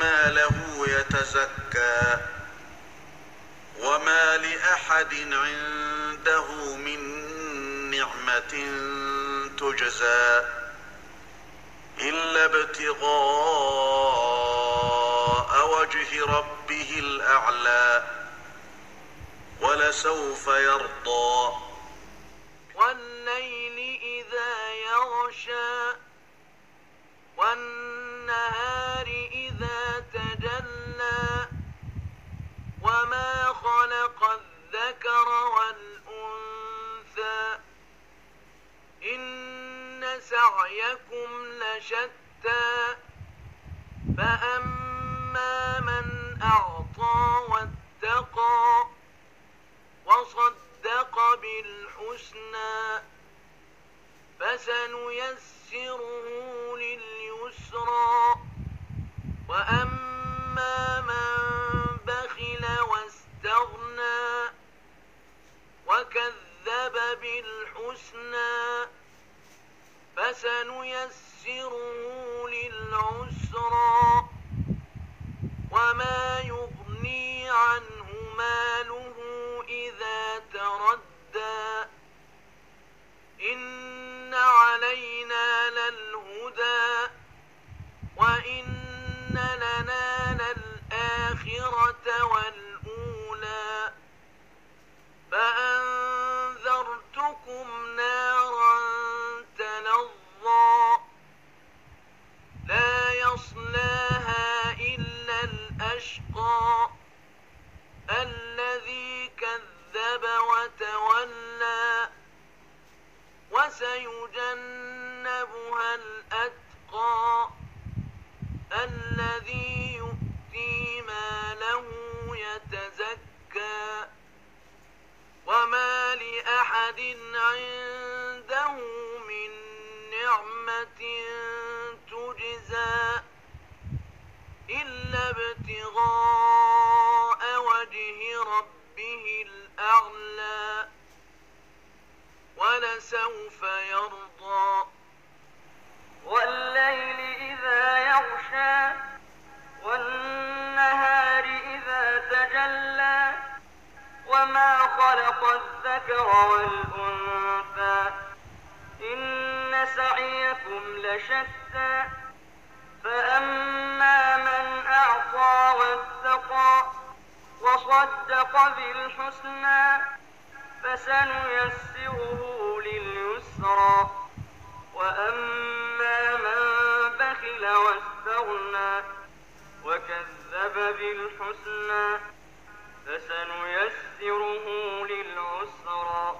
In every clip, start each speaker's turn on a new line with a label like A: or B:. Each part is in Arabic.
A: ماله يتزكى وما لأحد عنده من نعمة تجزى إلا ابتغاء وجه ربه الأعلى ولسوف يرضى.
B: والليل إذا يغشى والنهار فسنيسره للعسرى وما يغني عنه ماله وتولى وسيجنبها الأتقى الذي يؤتي ماله يتزكى وما لأحد عنده من نعمة
C: وما خلق الذكر والأنثى إن سعيكم لشتى فأما من أعطى واتقى وصدق بالحسنى فسنيسره لليسرى وأما من بخل واستغنى وكذب بالحسنى فسنيسره للعسرى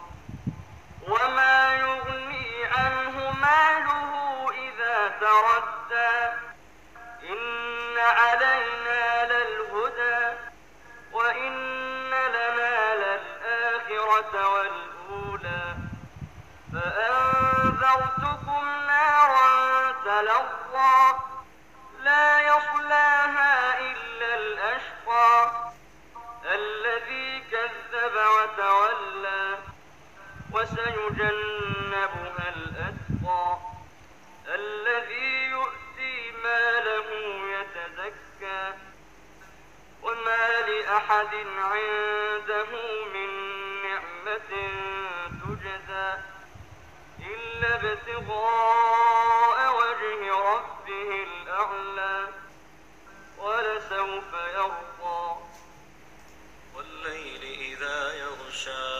C: وما يغني عنه ماله إذا تردى إن علينا للهدى وإن لنا للآخرة والأولى فأنذرتكم نارا تلظى لا يصلاها وسيجنبها الأتقى. الذي يؤتي ماله يتزكى. وما لأحد عنده من نعمة تجزى. إلا ابتغاء وجه ربه الأعلى. ولسوف يرضى.
D: والليل إذا يغشى.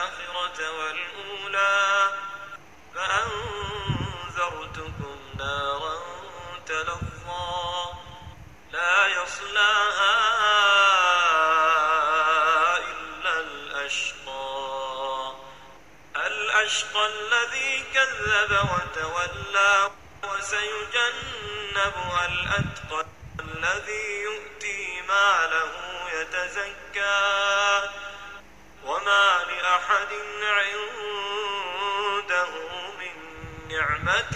D: لا يصلاها إلا الأشقى. الأشقى الذي كذب وتولى وسيجنبها الأتقى. الذي يؤتي ماله يتزكى. وما لأحد عنده من نعمة